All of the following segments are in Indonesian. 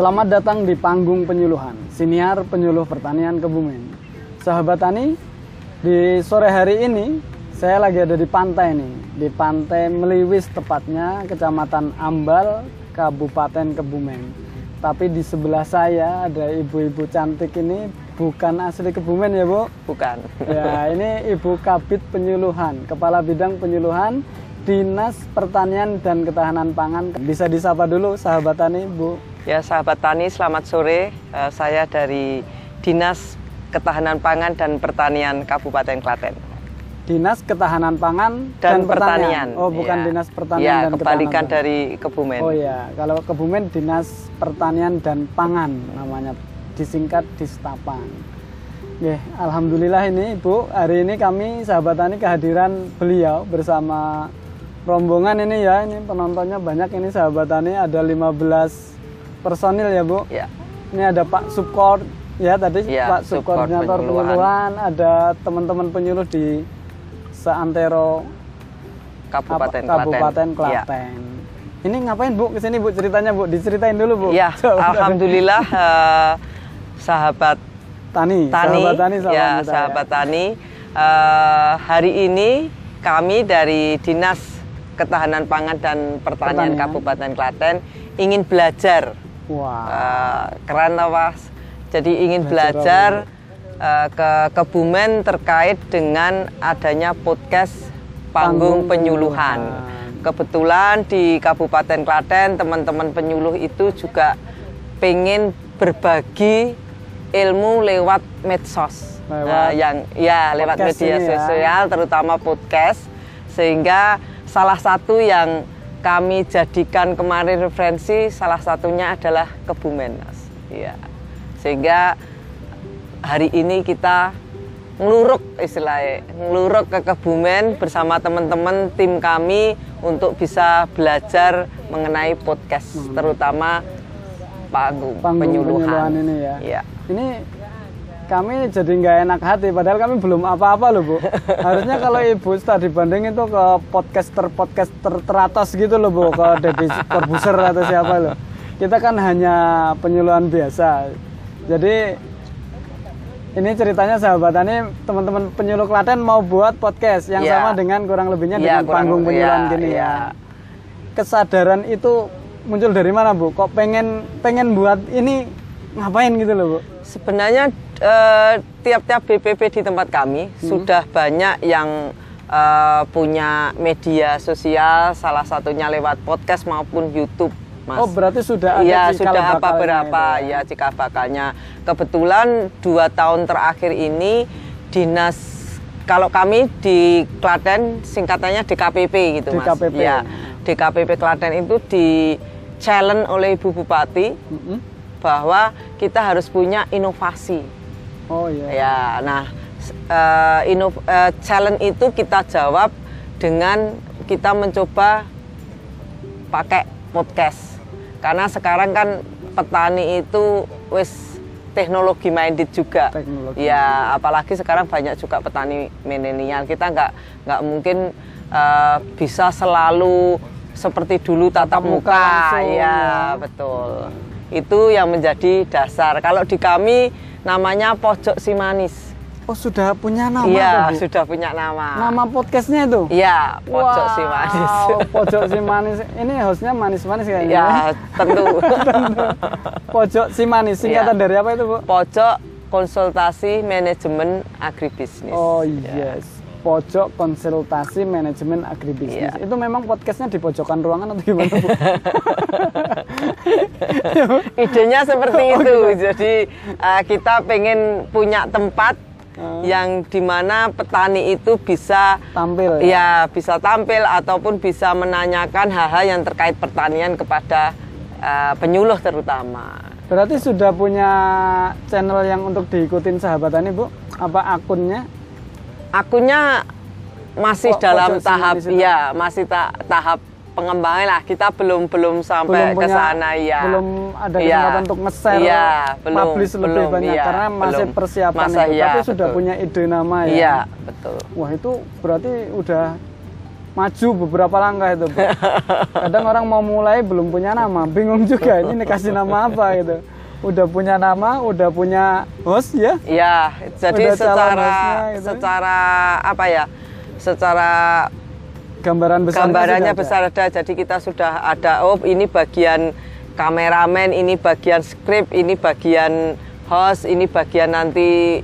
Selamat datang di panggung penyuluhan, siniar penyuluh pertanian Kebumen. Sahabat tani, di sore hari ini saya lagi ada di pantai nih, di pantai Meliwis tepatnya, Kecamatan Ambal, Kabupaten Kebumen. Tapi di sebelah saya ada ibu-ibu cantik ini bukan asli Kebumen ya Bu? Bukan. Ya ini Ibu Kabit Penyuluhan, Kepala Bidang Penyuluhan Dinas Pertanian dan Ketahanan Pangan. Bisa disapa dulu sahabat tani Bu. Ya sahabat tani selamat sore. Eh, saya dari Dinas Ketahanan Pangan dan Pertanian Kabupaten Klaten. Dinas Ketahanan Pangan Dan, Pertanian. Oh, bukan Ya. Dinas Pertanian Ya, dan kebalikan Ketahanan Pangan. dari Kebumen. Oh ya, kalau Kebumen Dinas Pertanian dan Pangan namanya disingkat Distapan. Oke, alhamdulillah ini Ibu, hari ini kami sahabat tani kehadiran beliau bersama rombongan ini ya, ini penontonnya banyak ini sahabat tani ada 15 personil ya Bu. Ya. Ini ada Pak Subkor ya tadi Ya, Pak Subkoordinator penyuluhan. penyuluhan, ada teman-teman penyuluh di seantero Kabupaten Kabupaten Klaten. Ya. Ini ngapain Bu ke sini Bu ceritanya Bu? Diceritain dulu Bu. Ya, Coba. alhamdulillah eh, sahabat Tani, tani, sahabat tani sama ya kita sahabat tani. eh, hari ini kami dari Dinas Ketahanan Pangan dan Pertanian, Pertanian. Kabupaten Klaten ingin belajar. Wah. Eh, keren. Jadi ingin Belajar belajar eh, ke Kebumen terkait dengan adanya podcast Panggung panggung penyuluhan. Penyuluhan. Kebetulan di Kabupaten Klaten teman-teman penyuluh itu juga pengen berbagi ilmu lewat medsos. Lewat Nah, yang ya lewat media ya. sosial terutama podcast sehingga salah satu yang kami jadikan kemarin referensi salah satunya adalah Kebumen Mas. Iya. Sehingga hari ini kita ngeluruk istilahnya ngeluruk ke Kebumen bersama teman-teman tim kami untuk bisa belajar mengenai podcast terutama panggung, Hmm. Panggung penyuluhan. penyuluhan ini ya. Iya. Ini kami jadi nggak enak hati padahal kami belum apa-apa loh Bu. Harusnya kalau Ibu tadi dibanding itu ke podcaster-podcaster teratas gitu loh Bu, ke Deddy Corbuzier atau siapa loh. Kita kan hanya penyuluhan biasa. Jadi ini ceritanya sahabat tani teman-teman penyuluh Klaten mau buat podcast yang Iya. sama dengan kurang lebihnya Iya, dengan kurang- panggung penyuluhan iya, gini iya. ya. Kesadaran itu muncul dari mana Bu? Kok pengen pengen buat ini ngapain gitu loh Bu? Sebenarnya eh, tiap-tiap BPP di tempat kami Hmm. sudah banyak yang eh, punya media sosial, salah satunya lewat podcast maupun YouTube, Mas. Oh berarti sudah ada Iya cikal sudah apa bakalnya berapa itu ya cikal bakalnya. Kebetulan dua tahun terakhir ini dinas kalau kami di Klaten singkatannya DKPP gitu mas. DKPP. Ya DKPP Klaten itu di challenge oleh Ibu Bupati Mm-mm. Bahwa kita harus punya inovasi. Oh iya. Ya, nah s- eh, ino- eh, challenge itu kita jawab dengan kita mencoba pakai podcast. Karena sekarang kan petani itu wis teknologi minded juga. Teknologi Ya, apalagi sekarang banyak juga petani milenial. Kita nggak nggak mungkin eh, bisa selalu seperti dulu tatap, Tatap muka muka. langsung, ya, ya. betul. Itu yang menjadi dasar. Kalau di kami namanya pojok si manis. Oh sudah punya nama Iya, sudah punya nama. Nama podcastnya itu? Iya, pojok si manis. Wow, pojok si manis. Ini hostnya manis-manis kayaknya. ya, tentu. Pojok si manis. Singkatan Iya. dari apa itu Bu? pojok konsultasi manajemen agribisnis. Oh Ya. Pojok konsultasi manajemen agribisnis. Iya. Itu memang podcastnya di pojokan ruangan atau gimana Bu? Idenya seperti Oh, itu. gitu. Jadi eh, kita pengen punya tempat Hmm. yang di mana petani itu bisa Tampil. ya bisa tampil ataupun bisa menanyakan hal-hal yang terkait pertanian kepada eh, penyuluh terutama. Berarti sudah punya channel yang untuk diikutin sahabat tani Bu? Apa akunnya? Akunnya masih Po- dalam tahap ya masih ta- tahap pengembangan lah. Kita belum belum sampai belum ke sana ya. belum ada Iya. kesempatan untuk nge-share Iya, belum, publish lebih belum, banyak iya, karena masih belum. persiapan Masa itu. iya, tapi sudah betul. punya ide nama ya Iya, betul. wah itu berarti udah maju beberapa langkah itu kadang orang mau mulai belum punya nama bingung juga ini kasih nama apa gitu udah punya nama udah punya host ya Ya, jadi Udah secara hostnya gitu. secara apa ya? Secara gambaran besar gambarannya besar ada. Jadi kita sudah ada oh ini bagian kameramen, ini bagian skrip, ini bagian host, ini bagian nanti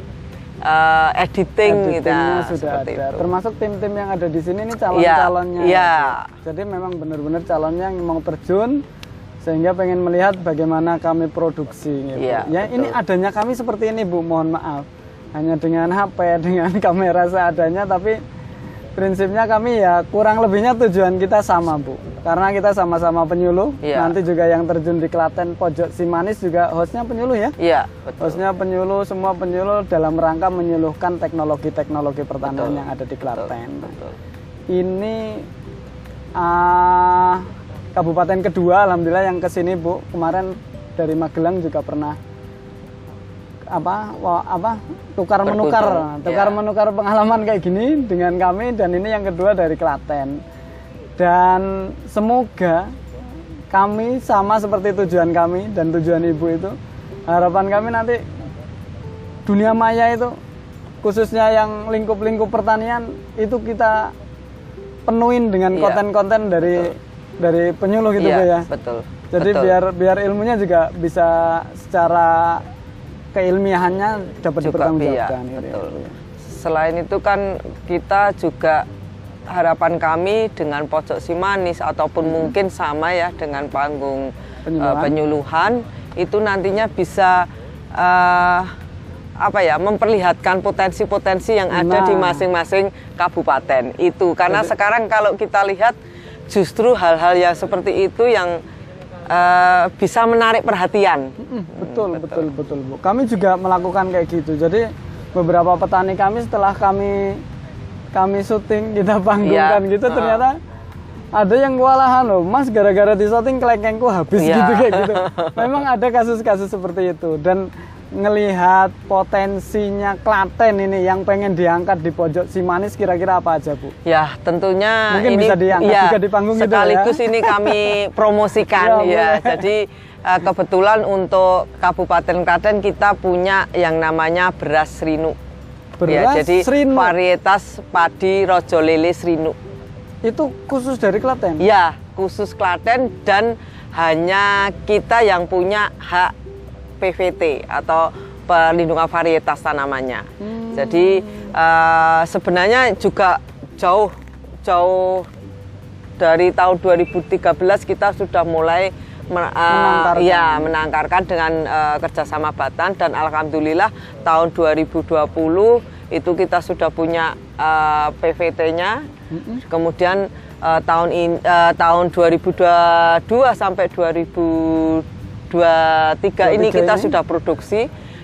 eh, editing gitu. Nah, sudah ada. itu. Termasuk tim-tim yang ada di sini ini calon-calonnya. Iya, iya. Jadi memang benar-benar calonnya yang mau terjun sehingga pengen melihat bagaimana kami produksi gitu. Iya, ya ini adanya kami seperti ini Bu, mohon maaf. Hanya dengan HP, dengan kamera seadanya tapi prinsipnya kami ya kurang lebihnya tujuan kita sama Bu. Karena kita sama-sama penyuluh. Iya. Nanti juga yang terjun di Klaten Pojok Simanis juga hostnya penyuluh ya. Iya, betul. Hostnya penyuluh, semua penyuluh dalam rangka menyuluhkan teknologi-teknologi pertanian Betul, yang ada di Klaten. Betul. Ini ah, kabupaten kedua, alhamdulillah yang ke sini bu. Kemarin dari Magelang juga pernah apa apa tukar menukar tukar ya. menukar pengalaman kayak gini dengan kami dan ini yang kedua dari Klaten dan semoga kami sama seperti tujuan kami dan tujuan ibu itu harapan kami nanti dunia maya itu khususnya yang lingkup-lingkup pertanian itu kita penuhin dengan Iya, konten-konten dari dari penyuluh gitu Bu, Iya, ya. betul. Jadi betul. biar biar ilmunya juga bisa secara keilmiahannya dapat juga iya, dipertanggungjawabkan. gitu ya, betul. Ya. Selain itu kan kita juga harapan kami dengan pojok Simanis ataupun mungkin sama ya dengan panggung Hmm. Penyuluhan. eh, penyuluhan itu nantinya bisa eh, apa ya memperlihatkan potensi-potensi yang ada di Nah. masing-masing kabupaten itu karena sekarang kalau kita lihat justru hal-hal yang seperti itu yang eh, bisa menarik perhatian Mm, betul, betul, betul, Bu. Kami juga melakukan kayak gitu. Jadi beberapa petani kami setelah kami kami syuting kita panggungkan Iya, gitu heeh. ternyata ada yang kewalahan loh, Mas gara-gara di syuting kelengkengku habis Iya. gitu kayak gitu. Memang ada kasus-kasus seperti itu dan ngelihat potensinya Klaten ini yang pengen diangkat di pojok Simanis kira-kira apa aja, Bu? Ya, tentunya Mungkin ini bisa diangkat ya, juga di panggung gitu sekaligus ya. ini kami promosikan Ya, ya. Jadi eh, kebetulan untuk Kabupaten Klaten kita punya yang namanya beras Srinu. ya, Beras jadi Srinu. varietas padi rojo lele Srinu. Itu khusus dari Klaten. Ya, khusus Klaten dan hanya kita yang punya hak PVT atau perlindungan varietas tanamannya. Hmm. Jadi eh, sebenarnya juga jauh jauh dari tahun 2013 kita sudah mulai men- eh, Menangkarkan. ya menangkarkan dengan eh, kerjasama Batan dan alhamdulillah tahun 2020 itu kita sudah punya eh, PVT-nya. Kemudian eh, tahun in, eh, tahun 2022 sampai 2023 ini 23 kita ini? sudah produksi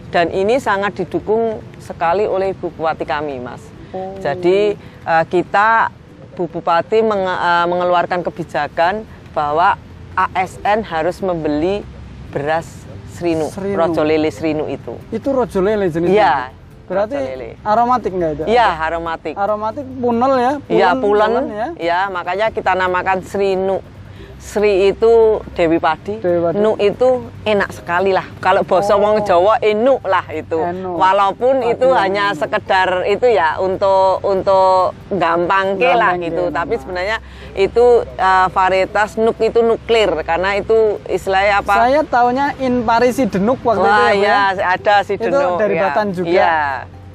dan ini sangat didukung sekali oleh Ibu Bupati kami, Mas. Oh. Jadi eh, kita Bu Bupati menge- eh, mengeluarkan kebijakan bahwa ASN harus membeli beras Srinu, Srinu. rojo lele Srinu itu. Itu rojo lele jenisnya. Iya, Berarti lele. aromatik enggak itu? Iya, aromatik. Aromatik punel ya? Iya, pulen. ya. Ya, makanya kita namakan Srinu. Sri itu Dewi Padi, Dewi Padi. Nu itu enak sekali lah. Kalau basa wong Jawa enu lah itu. Enu. Walaupun itu Padi hanya enu. sekedar itu ya untuk untuk gampang ke lah gitu. Tapi sebenarnya itu eh, varietas nuk itu nuklir karena itu istilahnya apa? Saya taunya in Parisi Denuk waktu Wah itu ya. Ya, ada si Itu Deno. dari ya. Batan juga? Iya.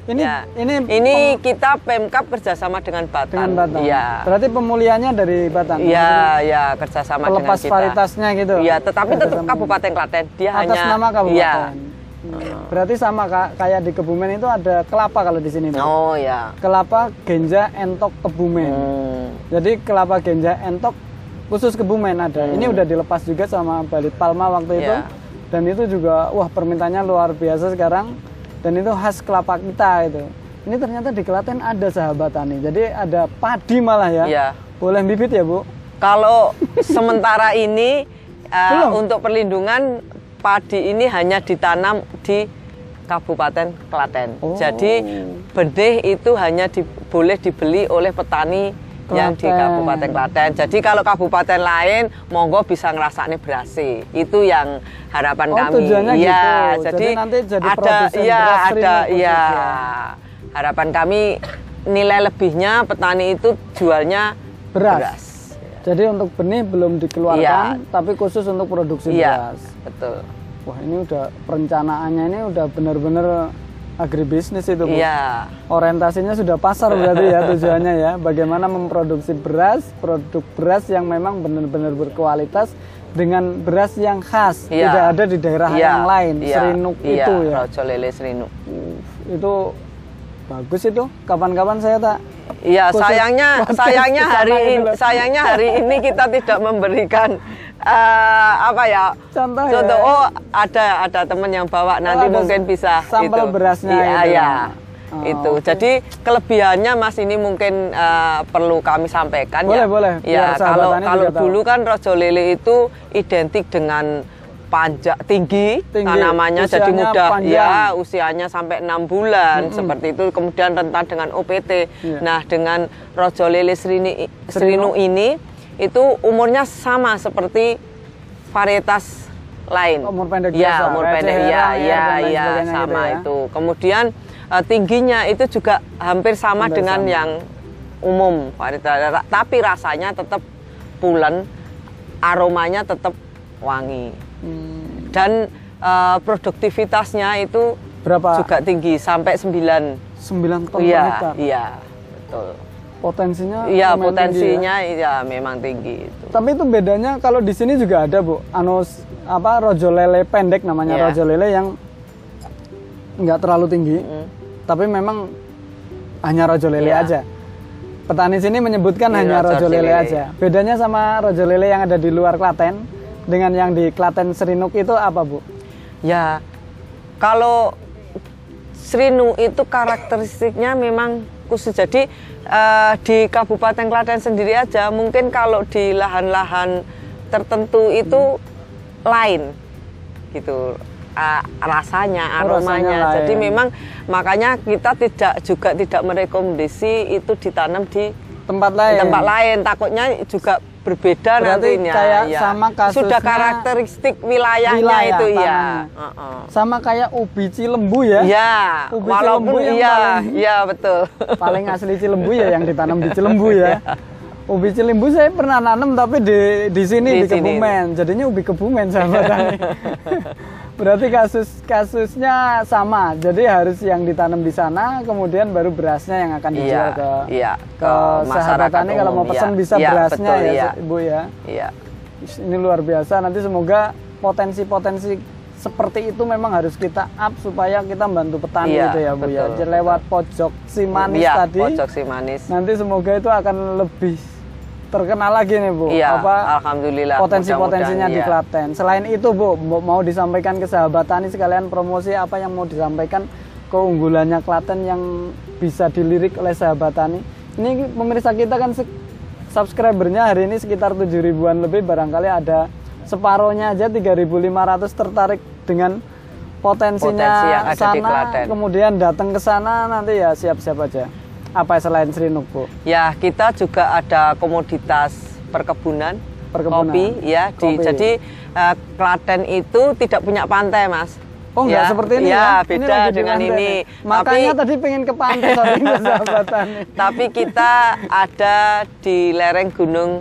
Ini- ya. ini ini kita Pemkap kerjasama dengan Batan. Dengan Batan. Iya. Berarti pemulihannya dari Batan. Iya, ya kerjasama dengan Pelepas kita. varietasnya gitu. Iya, tetapi tetap Kerjasama. Kabupaten Klaten. Dia Atas hanya nama kabupaten. Iya. Berarti sama Kak, kayak di Kebumen itu ada kelapa kalau di sini. Oh ya. Kelapa Genja Entok Kebumen. Hmm. Jadi kelapa Genja Entok khusus Kebumen ada. Ini udah dilepas juga sama Balit Palma waktu itu. Iya. Dan itu juga wah permintaannya luar biasa sekarang. Dan itu khas kelapa kita itu. Ini ternyata di Klaten ada sahabat tani. Jadi ada padi malah ya. Iya. Boleh bibit ya Bu? Kalau sementara ini Belum? untuk perlindungan padi ini hanya ditanam di Kabupaten Klaten. Oh. Jadi benih itu hanya di- boleh dibeli oleh petani yang di. Kabupaten Klaten. Jadi kalau kabupaten lain monggo bisa ngerasakne berasi. Itu yang harapan Oh, kami. tujuannya Iya, gitu. jadi, Jadi nanti jadi ada iya beras ada iya. ya. Harapan kami nilai lebihnya petani itu jualnya Beras. Jadi untuk benih belum dikeluarkan, Iya. tapi khusus untuk produksi Iya, beras. betul. Wah ini udah perencanaannya ini udah benar-benar agribisnis itu bu. Iya. Orientasinya sudah pasar berarti ya tujuannya ya. Bagaimana memproduksi beras, produk beras yang memang benar-benar berkualitas dengan beras yang khas, Iya. tidak ada di daerah Iya, yang lain. iya, Serinuk iya, itu ya. Rojo lele serinuk. Uh, itu bagus itu. Kapan-kapan saya tak Iya, sayangnya sayangnya hari gitu ini sayangnya hari ini kita tidak memberikan eh, apa ya? Contoh ya. Contoh oh ada ada teman yang bawa nanti ada mungkin bisa sampel itu. berasnya Iya, itu. iya. Oh, itu. oke. Jadi kelebihannya Mas ini mungkin eh, perlu kami sampaikan Boleh, ya. boleh, Ya, kalau kalau tahu. dulu kan rojo lele itu identik dengan panjang tinggi, Tinggi, tanamannya jadi usianya mudah panjang. ya usianya sampai enam bulan seperti itu kemudian rentan dengan OPT Iya. nah dengan rojo lele serini, serinu ini itu umurnya sama seperti varietas lain. Umur pendek ya biasa, umur pendek. Ya ya, ya ya sebagainya sama gitu ya. itu. Kemudian eh, tingginya itu juga hampir sama Hampir dengan sama. yang umum varietas. Tapi rasanya tetap pulen aromanya tetap wangi. Hmm, dan eh, produktivitasnya itu berapa? juga tinggi sampai 9 9 ton per iya hektar. iya betul Potensinya iya lumayan tinggi ya. potensinya iya memang tinggi itu Tapi itu bedanya kalau di sini juga ada bu, anu s- apa rojo lele pendek namanya Iya. rojo lele yang nggak terlalu tinggi, Mm. tapi memang hanya rojo lele Iya. aja. Petani sini menyebutkan Iya, hanya rojo rojo lele aja. Bedanya sama rojo lele yang ada di luar Klaten dengan yang di Klaten Serinuk itu apa bu? ya kalau Srinu itu karakteristiknya memang khusus jadi eh, di Kabupaten Klaten sendiri aja mungkin kalau di lahan-lahan tertentu itu lain gitu Ah, rasanya rasanya aromanya lain. jadi memang makanya kita tidak juga tidak merekomendasi itu ditanam di Tempat lain. tempat lain takutnya juga berbeda Berarti nantinya kayak ya. sama kasusnya sudah karakteristik wilayahnya wilayah itu ya tanahnya. Heeh. Sama kayak ubi cilembu ya. Ya, Ubi walaupun Cilembu yang iya, paling- iya betul. paling asli Cilembu ya yang ditanam di Cilembu ya. Ubi Cilembu saya pernah nanam tapi di di sini Di di, sini. Kebumen. Jadinya ubi Kebumen sahabat. Berarti kasus kasusnya sama. Jadi harus yang ditanam di sana kemudian baru berasnya yang akan dijual Iya, ke iya, ke, ke masyarakat tani kalau mau pesan iya. bisa Iya, berasnya betul, ya iya. Ibu ya. Iya. Ini luar biasa. Nanti semoga potensi-potensi seperti itu memang harus kita up supaya kita membantu petani Iya, itu ya Bu ya. betul, Jadi lewat pojok si manis Iya, tadi. pojok si manis. Nanti semoga itu akan lebih terkenal lagi nih Bu. Iya, Apa alhamdulillah. potensi-potensinya di iya. Klaten. Selain itu Bu, mau disampaikan ke sahabat tani sekalian promosi apa yang mau disampaikan keunggulannya Klaten yang bisa dilirik oleh sahabat tani. Ini pemirsa kita kan subscribernya hari ini sekitar 7 ribuan lebih barangkali ada separohnya aja 3.500 tertarik dengan potensinya Potensi yang ada di sana Klaten. kemudian datang ke sana nanti ya siap-siap aja. Apa selain Serinuk Bu? Ya, kita juga ada komoditas perkebunan, Perkebunan. kopi ya. Di, Kopi. jadi eh, Klaten itu tidak punya pantai, Mas. Oh enggak Ya, seperti ini ya, ya? beda di dengan ini. nih. Makanya Tapi- tadi pengen ke pantai nih. Tapi kita ada di lereng Gunung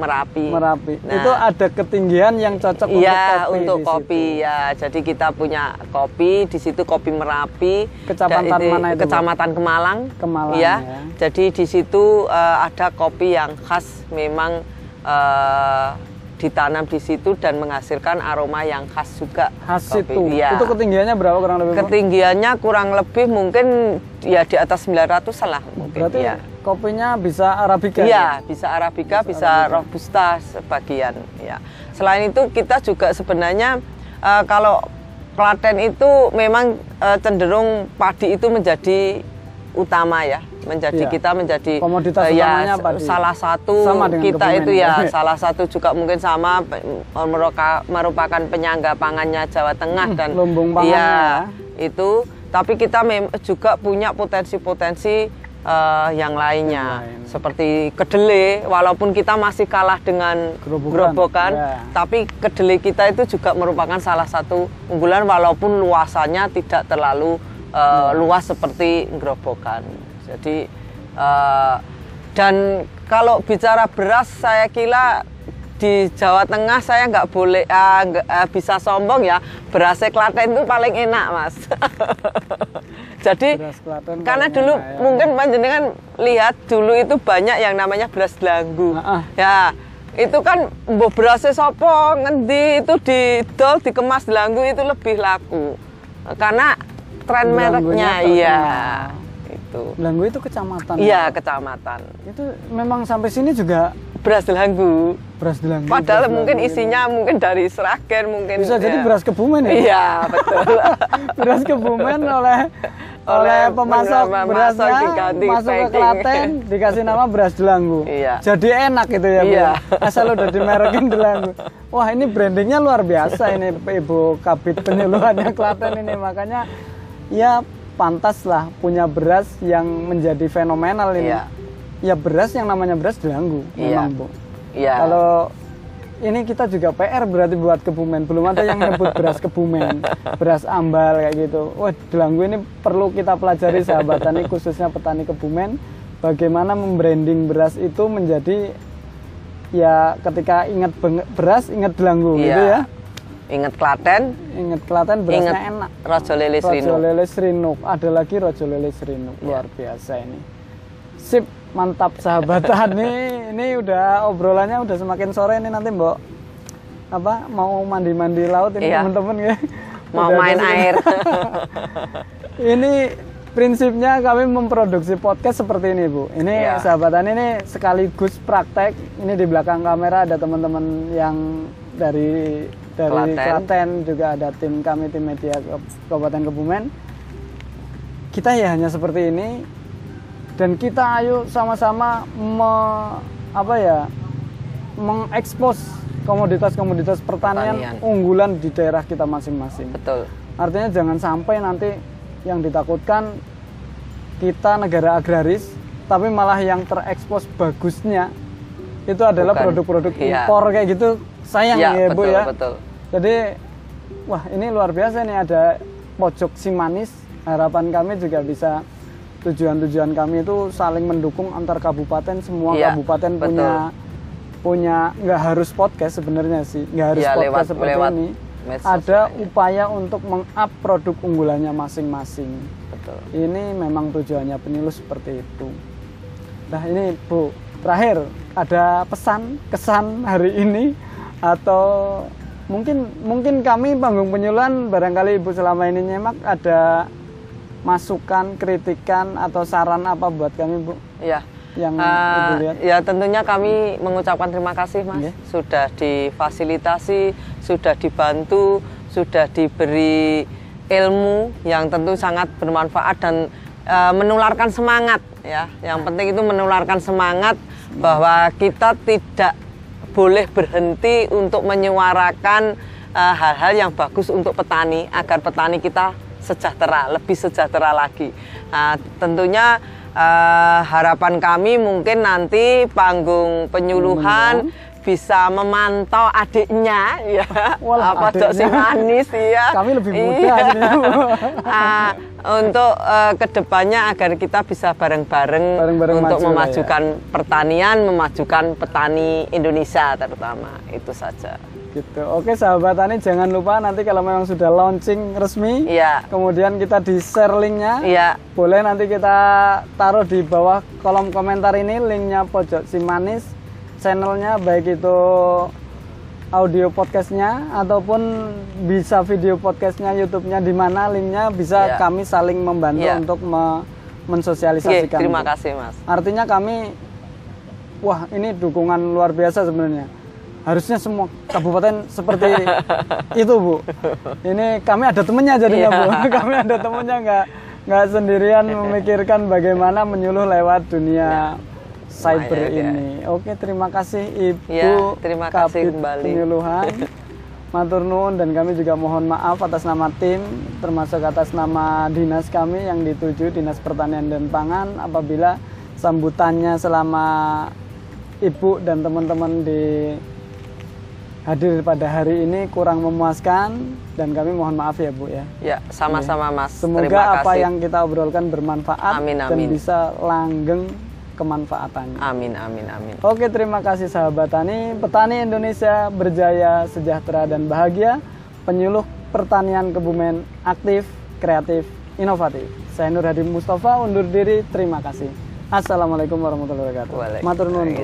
Merapi. Merapi. Nah, Itu ada ketinggian yang cocok Iya untuk kopi. untuk kopi situ. ya. Jadi kita punya kopi di situ kopi Merapi. Kecamatan Dan mana itu? Kecamatan Kemalang. Kemalang, Ya. ya. Jadi di situ eh, ada kopi yang khas memang eh, ditanam di situ dan menghasilkan aroma yang khas juga. Khas kopi. itu. Iya. Itu ketinggiannya berapa kurang lebih? Ketinggiannya kurang lebih mungkin ya di atas 900 lah mungkin Berarti ya. Kopinya bisa arabica. ya? Iya, bisa arabica, bisa robusta sebagian. Ya. Selain itu kita juga sebenarnya eh, kalau Klaten itu memang eh, cenderung padi itu menjadi utama ya, menjadi Iya. kita menjadi Komoditas utamanya ya, padi. salah satu Sama kita Kebumen itu ya ya. salah satu juga mungkin sama merupakan penyangga pangannya Jawa Tengah Hmm, dan lumbung iya, ya. itu tapi kita juga punya potensi-potensi eh, yang lainnya Yang lain. seperti kedelai walaupun kita masih kalah dengan Gerobokan, gerobokan ya. tapi kedelai kita itu juga merupakan salah satu unggulan walaupun luasannya tidak terlalu eh, luas seperti gerobokan jadi eh, dan kalau bicara beras saya kira di Jawa Tengah saya nggak boleh ah, nggak, ah, bisa sombong ya. Berasnya Klaten itu paling enak mas. Jadi Beras karena dulu enak, ya. mungkin panjenengan lihat dulu itu banyak yang namanya beras delanggu Ah, ah. ya itu kan mbok berasnya sopo ngendi itu didol dikemas delanggu itu lebih laku. Karena tren mereknya iya. Itu. Belanggu itu kecamatan. iya kecamatan. Itu memang sampai sini juga beras delanggu beras Delanggu. Padahal beras mungkin isinya mungkin dari Sragen mungkin. bisa jadi ya. beras kebumen ya. Iya, betul. beras kebumen oleh oleh pemasok berasnya diganti masuk ke. Klaten dikasih nama beras Delanggu. Iya. Jadi enak gitu ya, Bu. Iya. Asal udah dimerekin Delanggu. Wah, ini brandingnya luar biasa ini Ibu Kabit penyuluhannya Klaten ini makanya ya pantas lah punya beras yang menjadi fenomenal ini. Iya. Ya beras yang namanya beras Delanggu Iya. memang, Bu. Iya. Kalau ini kita juga PR berarti buat Kebumen. Belum ada yang nyebut beras Kebumen, beras ambal kayak gitu. Wah, Delanggu ini perlu kita pelajari sahabat tani khususnya petani Kebumen bagaimana membranding beras itu menjadi ya ketika ingat beras ingat Delanggu Iya. gitu ya. Ingat Klaten, Ingat Klaten berasnya ingat enak. Rojo Lele Rojo Srinu. lele. Ada lagi rojo lele Srinuk. Luar biasa ini. Sip, mantap sahabat tani. Ini udah obrolannya udah semakin sore ini nanti Mbok. Apa mau mandi-mandi laut ini Iya. teman-teman ya. Mau Udah main ada air. ini prinsipnya kami memproduksi podcast seperti ini Bu. Ini Iya. sahabat tani ini sekaligus praktek. Ini di belakang kamera ada teman-teman yang dari dari Klaten. Klaten juga ada tim kami tim media Kabupaten Kebumen. Kita ya hanya seperti ini dan kita ayo sama-sama me- apa ya mengekspos komoditas-komoditas pertanian Pertanian. unggulan di daerah kita masing-masing. Betul. Artinya jangan sampai nanti yang ditakutkan kita negara agraris, tapi malah yang terekspos bagusnya itu adalah produk-produk Iya. impor kayak gitu. Sayang Iya, ya Bu betul, ya. betul. Jadi wah ini luar biasa nih ada pojok Simanis. Harapan kami juga bisa tujuan-tujuan kami itu saling mendukung antar kabupaten. Semua Iya, kabupaten betul. punya punya nggak harus podcast sebenarnya sih, nggak harus Iya, podcast lewat- seperti lewat ini. Ada upaya untuk meng-up produk unggulannya masing-masing. Betul. Ini memang tujuannya penyuluh seperti itu. Nah ini Bu, terakhir ada pesan kesan hari ini atau mungkin mungkin kami panggung penyuluhan barangkali Ibu selama ini nyemak ada masukan, kritikan atau saran apa buat kami Bu Iya. yang Eh, Ibu lihat? ya tentunya kami mengucapkan terima kasih mas Iya. sudah difasilitasi sudah dibantu sudah diberi ilmu yang tentu sangat bermanfaat dan eh, menularkan semangat ya yang penting itu menularkan semangat bahwa kita tidak boleh berhenti untuk menyuarakan eh, hal-hal yang bagus untuk petani agar petani kita sejahtera lebih sejahtera lagi. Nah, tentunya eh, harapan kami mungkin nanti panggung penyuluhan bisa memantau adiknya ya Walah, apa dok si manis ya Kami lebih muda Iya. Ah, untuk eh, ke depannya agar kita bisa bareng-bareng untuk maju lah ya. memajukan pertanian memajukan petani Indonesia terutama itu saja Gitu. Oke sahabat tani jangan lupa nanti kalau memang sudah launching resmi, Iya. kemudian kita di share linknya. Iya. Boleh nanti kita taruh di bawah kolom komentar ini linknya pojok si manis channelnya baik itu audio podcastnya ataupun bisa video podcastnya YouTube-nya di mana linknya bisa Iya. kami saling membantu Iya. untuk me- mensosialisasikan. terima Bu. kasih mas Artinya kami, wah ini dukungan luar biasa sebenarnya. Harusnya semua kabupaten seperti itu bu. Ini kami ada temennya jadinya Iya. bu. Kami ada temennya nggak nggak sendirian memikirkan bagaimana menyuluh lewat dunia cyber ya. ini. Oke terima kasih ibu. Ya, terima kasih Kabid kembali. Penyuluhan. Matur nuwun dan kami juga mohon maaf atas nama tim termasuk atas nama dinas kami yang dituju Dinas Pertanian dan Pangan apabila sambutannya selama ibu dan teman-teman di hadir pada hari ini kurang memuaskan dan kami mohon maaf ya Bu ya. Ya, sama-sama Mas. Semoga Terima apa kasih. yang kita obrolkan bermanfaat Amin, dan amin. bisa langgeng kemanfaatannya. Amin, amin, amin. Oke, terima kasih sahabat tani. Petani Indonesia berjaya, sejahtera dan bahagia. Penyuluh pertanian Kebumen aktif, kreatif, inovatif. Saya Nur Hadi Mustafa undur diri. Terima kasih. Assalamualaikum warahmatullahi wabarakatuh. Matur nuwun.